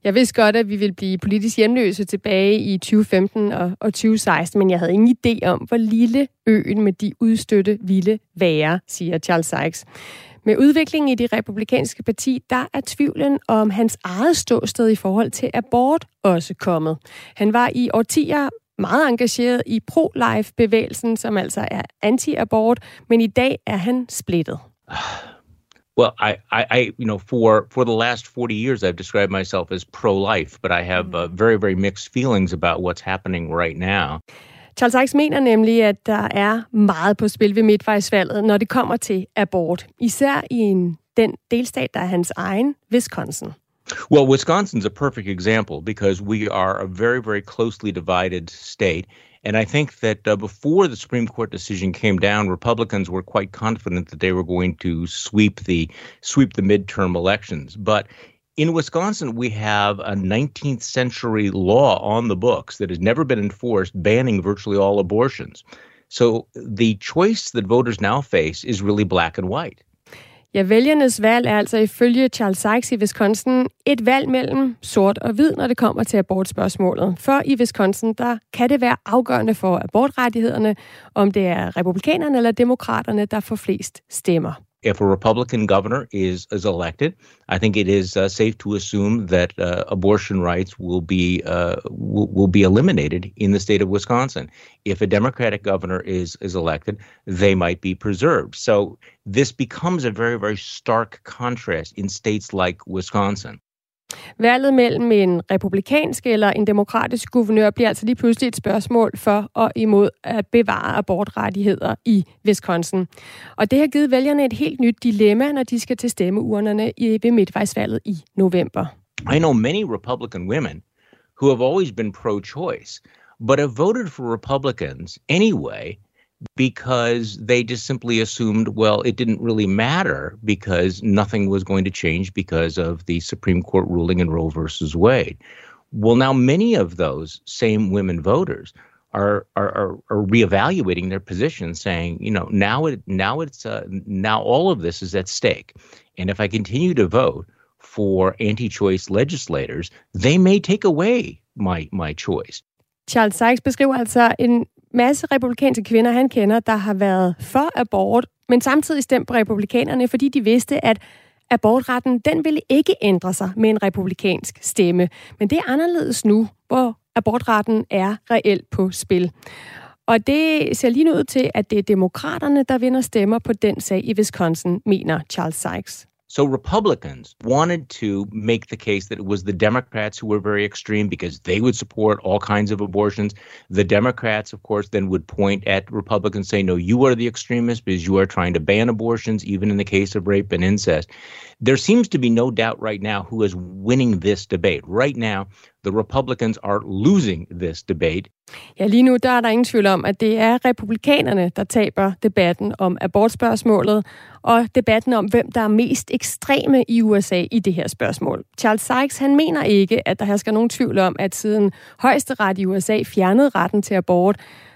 Speaker 5: Jeg vidste godt, at vi ville blive politisk hjemløse tilbage i 2015 og, og 2016, men jeg havde ingen idé om, hvor lille øen med de udstøtte ville være, siger Charles Sykes. Med udviklingen i det republikanske parti, der er tvivlen om hans eget ståsted i forhold til abort også kommet. Han var i årtier meget engageret i pro-life-bevægelsen, som altså er anti-abort, men i dag er han splittet.
Speaker 7: Well, I, I, I, you know, for for the last forty years, I've described myself as pro-life, but I have uh, very, very mixed feelings about what's happening right now.
Speaker 5: Charles Sykes mener nemlig, at der er meget på spil ved midtvejsvalget, når det kommer til abort. Især i en, den delstat, der er hans egen, Wisconsin.
Speaker 7: Well, Wisconsin's a perfect example because we are a very, very closely divided state. And I think that uh, before the Supreme Court decision came down, Republicans were quite confident that they were going to sweep the sweep the midterm elections. But in Wisconsin, we have a 19th century law on the books that has never been enforced, banning virtually all abortions. So the choice that voters now face is really black and white.
Speaker 5: Ja, vælgernes valg er altså ifølge Charles Sykes i Wisconsin et valg mellem sort og hvid, når det kommer til abortspørgsmålet. For i Wisconsin, der kan det være afgørende for abortrettighederne, om det er republikanerne eller demokraterne, der får flest stemmer.
Speaker 7: If a Republican governor is is elected, I think it is uh, safe to assume that uh, abortion rights will be uh, will, will, be eliminated in the state of Wisconsin. If a Democratic governor is is elected, they might be preserved. So this becomes a very very stark contrast in states like Wisconsin.
Speaker 5: Valget mellem en republikansk eller en demokratisk guvernør bliver altså lige pludselig et spørgsmål for og imod at bevare abortrettigheder i Wisconsin. Og det har givet vælgerne et helt nyt dilemma, når de skal til stemmeurnerne ved midtvejsvalget i november.
Speaker 7: I know many Republican women who have always been pro-choice, but have voted for Republicans anyway because they just simply assumed, well, it didn't really matter because nothing was going to change because of the Supreme Court ruling in Roe versus Wade. Well, now many of those same women voters are are, are, are reevaluating their position, saying, you know, now it now it's uh, now all of this is at stake, and if I continue to vote for anti-choice legislators, they may take away my my choice.
Speaker 5: Charles Sykes beskriver altså en masse republikanske kvinder, han kender, der har været for abort, men samtidig stemt på republikanerne, fordi de vidste, at abortretten, den ville ikke ændre sig med en republikansk stemme. Men det er anderledes nu, hvor abortretten er reelt på spil. Og det ser lige ud til, at det er demokraterne, der vinder stemmer på den sag i Wisconsin, mener Charles Sykes.
Speaker 7: So Republicans wanted to make the case that it was the Democrats who were very extreme because they would support all kinds of abortions. The Democrats, of course, then would point at Republicans saying, no, you are the extremists because you are trying to ban abortions, even in the case of rape and incest. There seems to be no doubt right now who is winning this debate. Right now, the Republicans are losing this debate.
Speaker 5: Ja, lige nu der er der ingen tvivl om, at det er republikanerne, der taber debatten om abortspørgsmålet, og debatten om, hvem der er mest ekstreme i USA i det her spørgsmål. Charles Sykes, han mener ikke, at der hersker nogen tvivl om, at siden højesteret i USA fjernede retten til abort,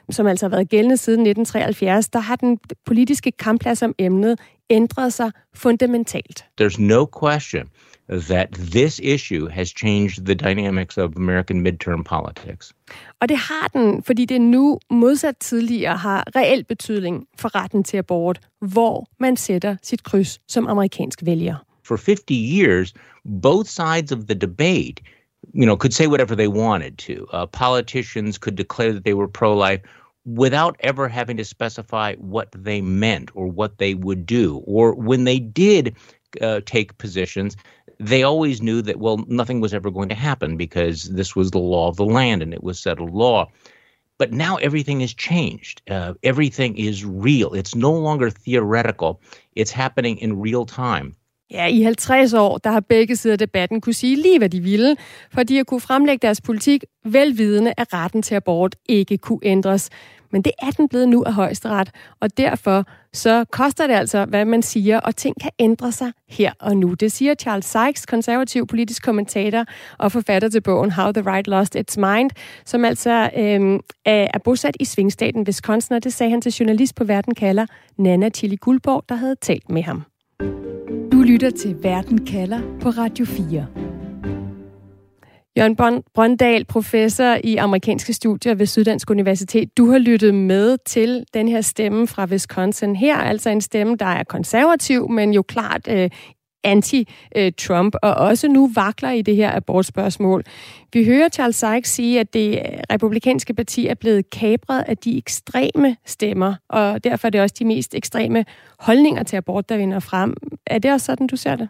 Speaker 5: som altså har været gældende siden 1973, der har den politiske kampplads om emnet ændret sig fundamentalt.
Speaker 7: There's no question that this issue has changed the dynamics of American midterm politics.
Speaker 5: Og det har den, fordi det nu modsat tidligere har reel betydning for retten til abort, hvor man sætter sit kryds som amerikansk vælger.
Speaker 7: For 50 years, both sides of the debate you know, could say whatever they wanted to. Uh, politicians could declare that they were pro-life without ever having to specify what they meant or what they would do. Or when they did uh, take positions, they always knew that, well, nothing was ever going to happen because this was the law of the land and it was settled law. But now everything has changed. Uh, everything is real. It's no longer theoretical. It's happening in real time.
Speaker 5: Ja, i 50 år, der har begge sider af debatten kunne sige lige, hvad de ville, for de har kunne fremlægge deres politik velvidende, at retten til abort ikke kunne ændres. Men det er den blevet nu af højesteret, og derfor så koster det altså, hvad man siger, og ting kan ændre sig her og nu. Det siger Charles Sykes, konservativ politisk kommentator og forfatter til bogen How the Right Lost Its Mind, som altså øhm, er bosat i svingstaten Wisconsin, og det sagde han til journalist på Verden kalder Nana Chili Guldborg, der havde talt med ham. Lytter til Verden kalder på Radio 4. Jørgen Brøndal, professor i amerikanske studier ved Syddansk Universitet. Du har lyttet med til den her stemme fra Wisconsin her, altså en stemme, der er konservativ, men jo klart øh, anti-Trump, og også nu vakler i det her abortspørgsmål. Vi hører Charles Sykes sige, at det republikanske parti er blevet kabret af de ekstreme stemmer, og derfor er det også de mest ekstreme holdninger til abort, der vinder frem. Er det også sådan, du ser det?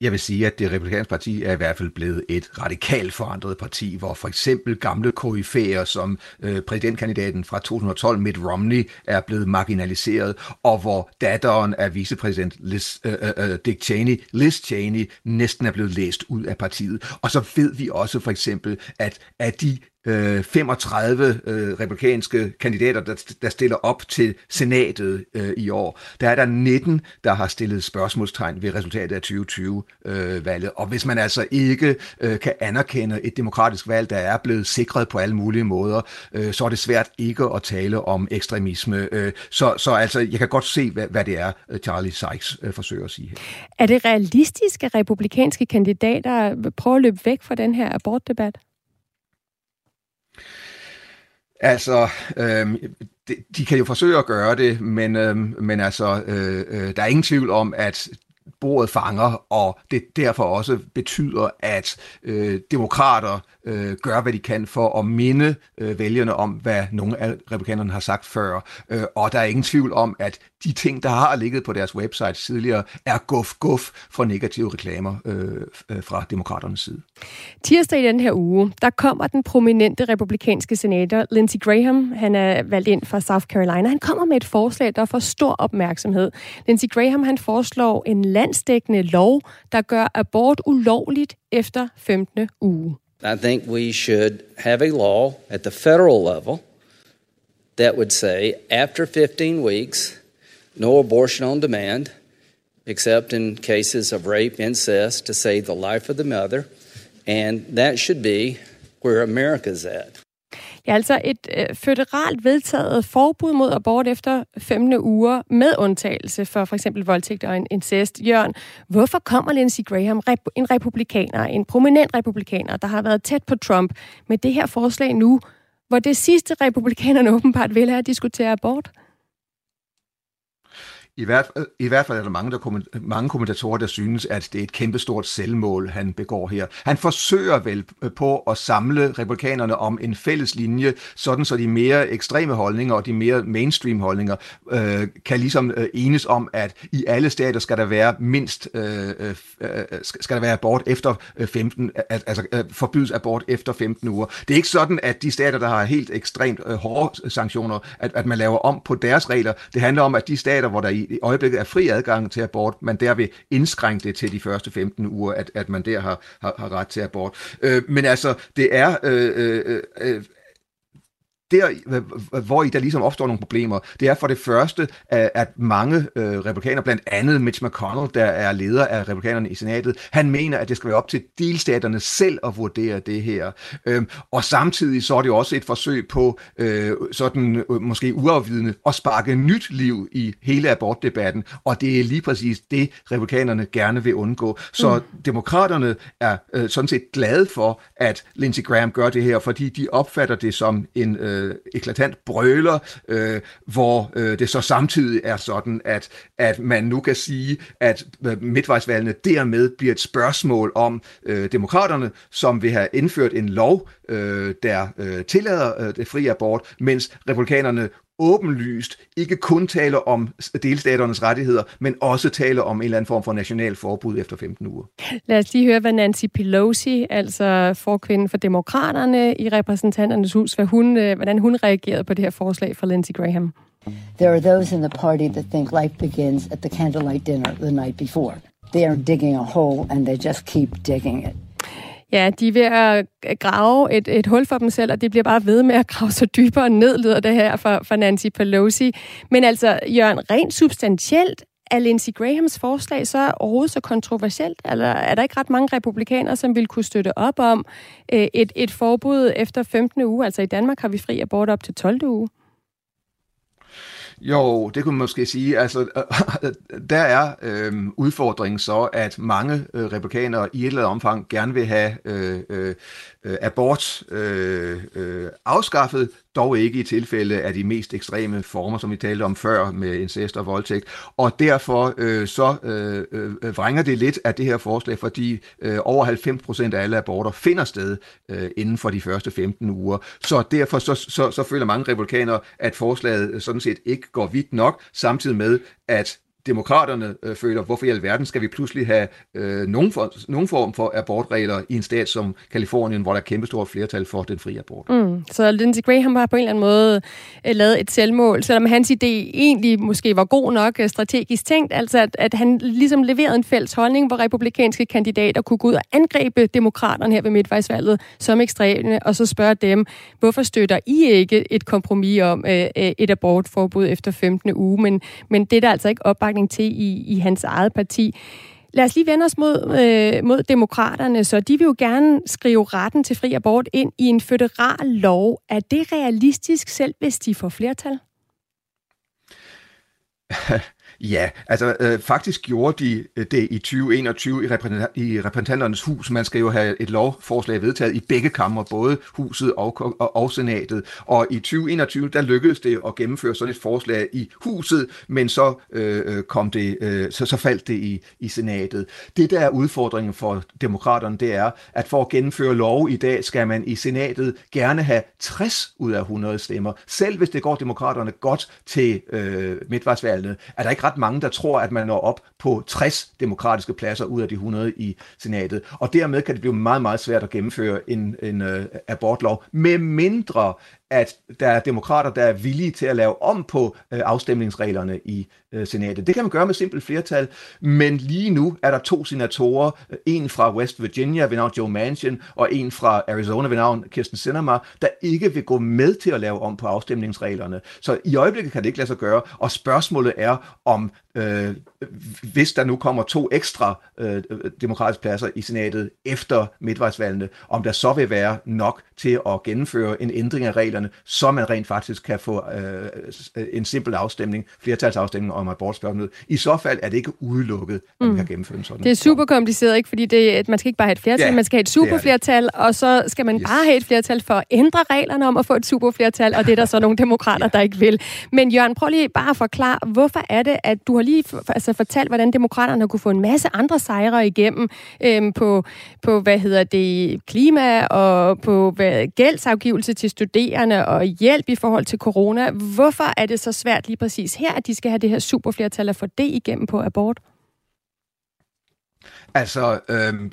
Speaker 8: Jeg vil sige, at det republikanske parti er i hvert fald blevet et radikalt forandret parti, hvor for eksempel gamle koryfæer som øh, præsidentkandidaten fra 2012, Mitt Romney, er blevet marginaliseret, og hvor datteren af vicepræsident Liz, øh, øh, øh, Dick Cheney, Liz Cheney, næsten er blevet læst ud af partiet. Og så ved vi også for eksempel, at af de øh, 35 øh, republikanske kandidater, der, der stiller op til senatet øh, i år. Der er der 19, der har stillet spørgsmålstegn ved resultatet af 2020-valget. Øh, og hvis man altså ikke øh, kan anerkende et demokratisk valg, der er blevet sikret på alle mulige måder, øh, så er det svært ikke at tale om ekstremisme. Øh, så, så altså, jeg kan godt se, hvad, hvad det er, øh, Charlie Sykes øh, forsøger at sige her.
Speaker 5: Er det realistisk, at republikanske kandidater prøver at løbe væk fra den her abortdebat?
Speaker 8: Altså, øhm, de, de kan jo forsøge at gøre det, men, øhm, men altså, øh, øh, der er ingen tvivl om, at bordet fanger, og det derfor også betyder, at øh, demokrater øh, gør, hvad de kan for at minde øh, vælgerne om, hvad nogle af republikanerne har sagt før. Øh, og der er ingen tvivl om, at de ting, der har ligget på deres website tidligere, er guf-guf for negative reklamer øh, øh, fra demokraternes side.
Speaker 5: Tirsdag i den her uge, der kommer den prominente republikanske senator Lindsey Graham. Han er valgt ind fra South Carolina. Han kommer med et forslag, der får stor opmærksomhed. Lindsey Graham han foreslår en landsdækkende lov, der gør abort ulovligt efter 15. uge.
Speaker 12: I think we should have a law at the federal level that would say after 15 weeks, no abortion on demand, except in cases of rape, incest, to save the life of the mother. And that should be where America's at.
Speaker 5: Ja, altså et øh, føderalt vedtaget forbud mod abort efter 15. uger med undtagelse for for eksempel voldtægt og en incest. Jørgen, hvorfor kommer Lindsey Graham, rep- en republikaner, en prominent republikaner, der har været tæt på Trump, med det her forslag nu, hvor det sidste republikanerne åbenbart vil have at diskutere abort?
Speaker 8: I hvert, I hvert fald er der mange, der, mange kommentatorer, der synes, at det er et kæmpestort selvmål, han begår her. Han forsøger vel øh, på at samle republikanerne om en fælles linje, sådan så de mere ekstreme holdninger og de mere mainstream holdninger øh, kan ligesom øh, enes om, at i alle stater skal der være mindst øh, øh, øh, øh skal der være abort efter 15, altså øh, forbydes abort efter 15 uger. Det er ikke sådan, at de stater, der har helt ekstremt øh, hårde sanktioner, at, at man laver om på deres regler. Det handler om, at de stater, hvor der i i øjeblikket er fri adgang til abort, men der vil indskrænke det til de første 15 uger, at, at man der har, har, har ret til abort. Øh, men altså, det er... Øh, øh, øh der, hvor i der ligesom opstår nogle problemer, det er for det første, at mange øh, republikanere, blandt andet Mitch McConnell, der er leder af republikanerne i senatet, han mener, at det skal være op til delstaterne selv at vurdere det her. Øhm, og samtidig så er det også et forsøg på øh, sådan øh, måske uafvidende at sparke nyt liv i hele abortdebatten, og det er lige præcis det, republikanerne gerne vil undgå. Så mm. demokraterne er øh, sådan set glade for, at Lindsey Graham gør det her, fordi de opfatter det som en øh, øh, eklatant brøler, øh, hvor øh, det så samtidig er sådan, at, at man nu kan sige, at øh, midtvejsvalgene dermed bliver et spørgsmål om øh, demokraterne, som vil have indført en lov, øh, der øh, tillader øh, det frie abort, mens republikanerne åbenlyst ikke kun taler om delstaternes rettigheder, men også taler om en eller anden form for national forbud efter 15 uger.
Speaker 5: Lad os lige høre, hvad Nancy Pelosi, altså forkvinden for demokraterne i repræsentanternes hus, hvad hun, øh, hvordan hun reagerede på det her forslag fra Lindsey Graham.
Speaker 13: There are those in the party that think life begins at the candlelight dinner the night before. They are digging a hole, and they just keep digging it.
Speaker 5: Ja, de er ved at øh, grave et, et hul for dem selv, og det bliver bare ved med at grave så dybere ned, lyder det her for, for Nancy Pelosi. Men altså, Jørgen, rent substantielt, er Lindsey Grahams forslag så overhovedet så kontroversielt? Eller er der ikke ret mange republikanere, som vil kunne støtte op om øh, et, et forbud efter 15. uge? Altså i Danmark har vi fri abort op til 12. uge.
Speaker 8: Jo, det kunne man måske sige. Altså, øh, (laughs) der er øh, udfordringen så, at mange øh, republikanere i et eller andet omfang gerne vil have øh, øh øh, abort øh, øh, afskaffet, dog ikke i tilfælde af de mest ekstreme former, som vi talte om før med incest og voldtægt. Og derfor øh, så øh, øh, vrænger det lidt af det her forslag, fordi øh, over 90 procent af alle aborter finder sted øh, inden for de første 15 uger. Så derfor så, så, så føler mange republikanere, at forslaget sådan set ikke går vidt nok, samtidig med, at demokraterne øh, føler, hvorfor i alverden skal vi pludselig have øh, nogen, for, nogen form for abortregler i en stat som Kalifornien, hvor der er kæmpestort flertal for den frie abort.
Speaker 5: Mm. Så Lindsey Graham har på en eller anden måde øh, lavet et selvmål, selvom hans idé egentlig måske var god nok øh, strategisk tænkt, altså at, at han ligesom leverede en fælles holdning, hvor republikanske kandidater kunne gå ud og angribe demokraterne her ved midtvejsvalget som ekstreme, og så spørge dem, hvorfor støtter I ikke et kompromis om øh, øh et abortforbud efter 15. uge, men, men det er der altså ikke op opbakning til i, i hans eget parti. Lad os lige vende os mod, øh, mod demokraterne, så de vil jo gerne skrive retten til fri abort ind i en føderal lov. Er det realistisk selv, hvis de får flertal? (laughs)
Speaker 8: Ja, altså øh, faktisk gjorde de øh, det i 2021 i, repræsentant, i repræsentanternes hus. Man skal jo have et lovforslag vedtaget i begge kammer, både huset og, og, og senatet. Og i 2021, der lykkedes det at gennemføre sådan et forslag i huset, men så øh, øh, kom det, øh, så, så faldt det i, i senatet. Det der er udfordringen for demokraterne, det er, at for at gennemføre lov i dag, skal man i senatet gerne have 60 ud af 100 stemmer. Selv hvis det går demokraterne godt til øh, midtvejsvalgene, er der ikke ret mange, der tror, at man når op på 60 demokratiske pladser ud af de 100 i senatet. Og dermed kan det blive meget, meget svært at gennemføre en, en uh, abortlov, med mindre at der er demokrater, der er villige til at lave om på øh, afstemningsreglerne i øh, senatet. Det kan man gøre med simpelt flertal, men lige nu er der to senatorer, øh, en fra West Virginia ved navn Joe Manchin, og en fra Arizona ved navn Kirsten Sinema, der ikke vil gå med til at lave om på afstemningsreglerne. Så i øjeblikket kan det ikke lade sig gøre, og spørgsmålet er, om øh, hvis der nu kommer to ekstra øh, demokratiske pladser i senatet efter midtvejsvalgene, om der så vil være nok til at gennemføre en ændring af reglerne, så man rent faktisk kan få øh, en simpel afstemning, flertalsafstemning om abortspørgsmålet. I så fald er det ikke udelukket, at man mm. kan gennemføre en sådan.
Speaker 5: Det er super kompliceret, ikke? Fordi det, man skal ikke bare have et flertal, ja, man skal have et superflertal, og så skal man yes. bare have et flertal for at ændre reglerne om at få et superflertal, og det er der så nogle demokrater, (laughs) ja. der ikke vil. Men Jørgen, prøv lige bare at forklare, hvorfor er det, at du har lige altså, fortalt, hvordan demokraterne kunne få en masse andre sejre igennem øhm, på, på, hvad hedder det, klima og på hvad, gældsafgivelse til studerende og hjælp i forhold til corona. Hvorfor er det så svært lige præcis her, at de skal have det her superflertal at få det igennem på abort?
Speaker 8: Altså, øhm,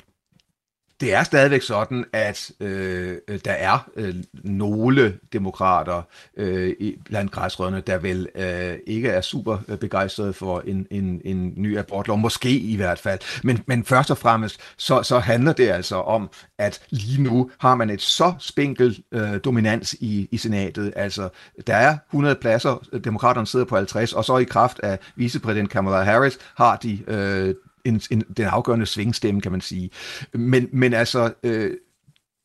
Speaker 8: det er stadigvæk sådan, at øh, øh, der er øh, nogle demokrater øh, blandt græsrødderne, der vel øh, ikke er super øh, begejstrede for en, en, en ny abortlov, måske i hvert fald. Men, men først og fremmest, så, så handler det altså om, at lige nu har man et så spinkel øh, dominans i, i senatet. Altså, der er 100 pladser, demokraterne sidder på 50, og så i kraft af vicepræsident Kamala Harris har de øh, en, en, den afgørende svingstemme, kan man sige. Men, men altså, øh,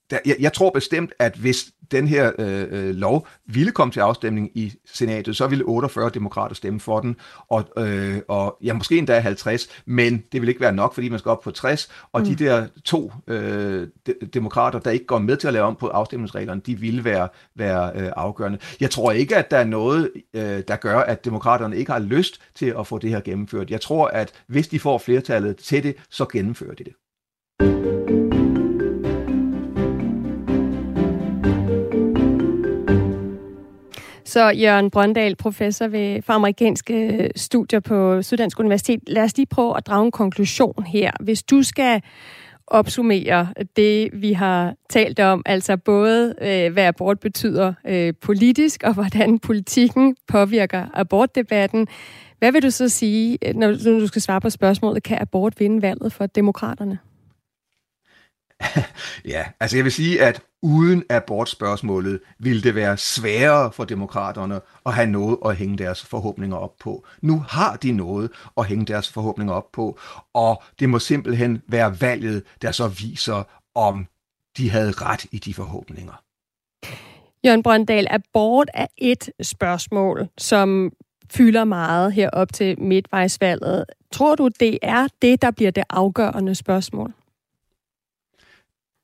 Speaker 8: der, jeg, jeg tror bestemt, at hvis den her øh, øh, lov ville komme til afstemning i senatet, så ville 48 demokrater stemme for den, og, øh, og ja, måske endda 50, men det vil ikke være nok, fordi man skal op på 60, og mm. de der to øh, de, demokrater, der ikke går med til at lave om på afstemningsreglerne, de ville være, være øh, afgørende. Jeg tror ikke, at der er noget, øh, der gør, at demokraterne ikke har lyst til at få det her gennemført. Jeg tror, at hvis de får flertallet til det, så gennemfører de det.
Speaker 5: Så Jørgen Brøndal, professor ved, for amerikanske øh, studier på Syddansk Universitet. Lad os lige prøve at drage en konklusion her. Hvis du skal opsummere det, vi har talt om, altså både øh, hvad abort betyder øh, politisk, og hvordan politikken påvirker abortdebatten. Hvad vil du så sige, øh, når du skal svare på spørgsmålet, kan abort vinde valget for demokraterne? (laughs)
Speaker 8: ja, altså jeg vil sige, at uden abortspørgsmålet ville det være sværere for demokraterne at have noget at hænge deres forhåbninger op på. Nu har de noget at hænge deres forhåbninger op på, og det må simpelthen være valget, der så viser, om de havde ret i de forhåbninger.
Speaker 5: Jørgen Brøndal, abort er et spørgsmål, som fylder meget herop til midtvejsvalget. Tror du, det er det, der bliver det afgørende spørgsmål?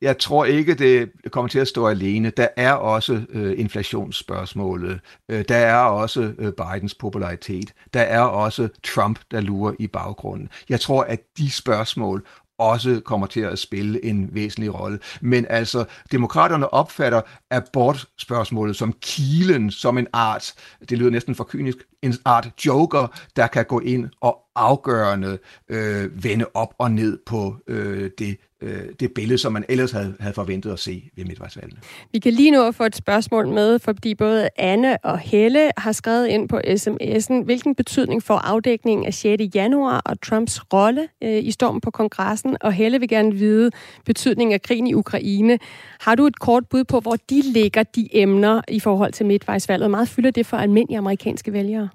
Speaker 8: Jeg tror ikke, det kommer til at stå alene. Der er også øh, inflationsspørgsmålet. Øh, der er også øh, Bidens popularitet. Der er også Trump, der lurer i baggrunden. Jeg tror, at de spørgsmål også kommer til at spille en væsentlig rolle. Men altså, demokraterne opfatter abortspørgsmålet som kilen, som en art, det lyder næsten for kynisk, en art joker, der kan gå ind og afgørende øh, vende op og ned på øh, det øh, det billede, som man ellers havde, havde forventet at se ved midtvejsvalgene.
Speaker 5: Vi kan lige nu at få et spørgsmål med, fordi både Anne og Helle har skrevet ind på sms'en, hvilken betydning får afdækningen af 6. januar og Trumps rolle øh, i stormen på kongressen, og Helle vil gerne vide betydningen af krigen i Ukraine. Har du et kort bud på, hvor de ligger de emner i forhold til midtvejsvalget? Meget fylder det for almindelige amerikanske vælgere?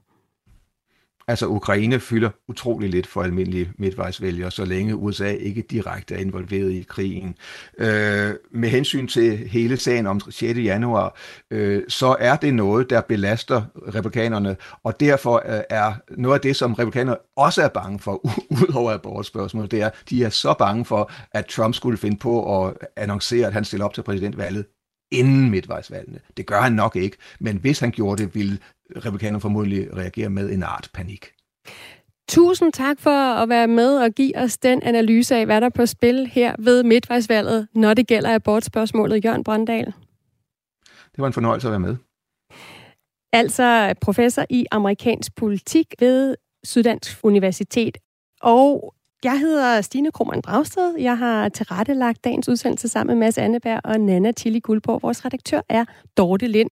Speaker 8: Altså Ukraine fylder utrolig lidt for almindelige midtvejsvælgere, så længe USA ikke direkte er involveret i krigen. Øh, med hensyn til hele sagen om 6. januar, øh, så er det noget, der belaster republikanerne, og derfor øh, er noget af det, som republikanerne også er bange for, ud over abortspørgsmålet, det er, de er så bange for, at Trump skulle finde på at annoncere, at han stiller op til præsidentvalget inden midtvejsvalgene. Det gør han nok ikke, men hvis han gjorde det, ville republikanerne formodentlig reagere med en art panik.
Speaker 5: Tusind tak for at være med og give os den analyse af, hvad der er på spil her ved midtvejsvalget, når det gælder abortspørgsmålet. Jørgen Brøndal.
Speaker 8: Det var en fornøjelse at være med.
Speaker 5: Altså professor i amerikansk politik ved Syddansk Universitet. Og jeg hedder Stine Krohmann Dragsted. Jeg har tilrettelagt dagens udsendelse sammen med Mads Anneberg og Nana Tilly Guldborg. Vores redaktør er Dorte Lind.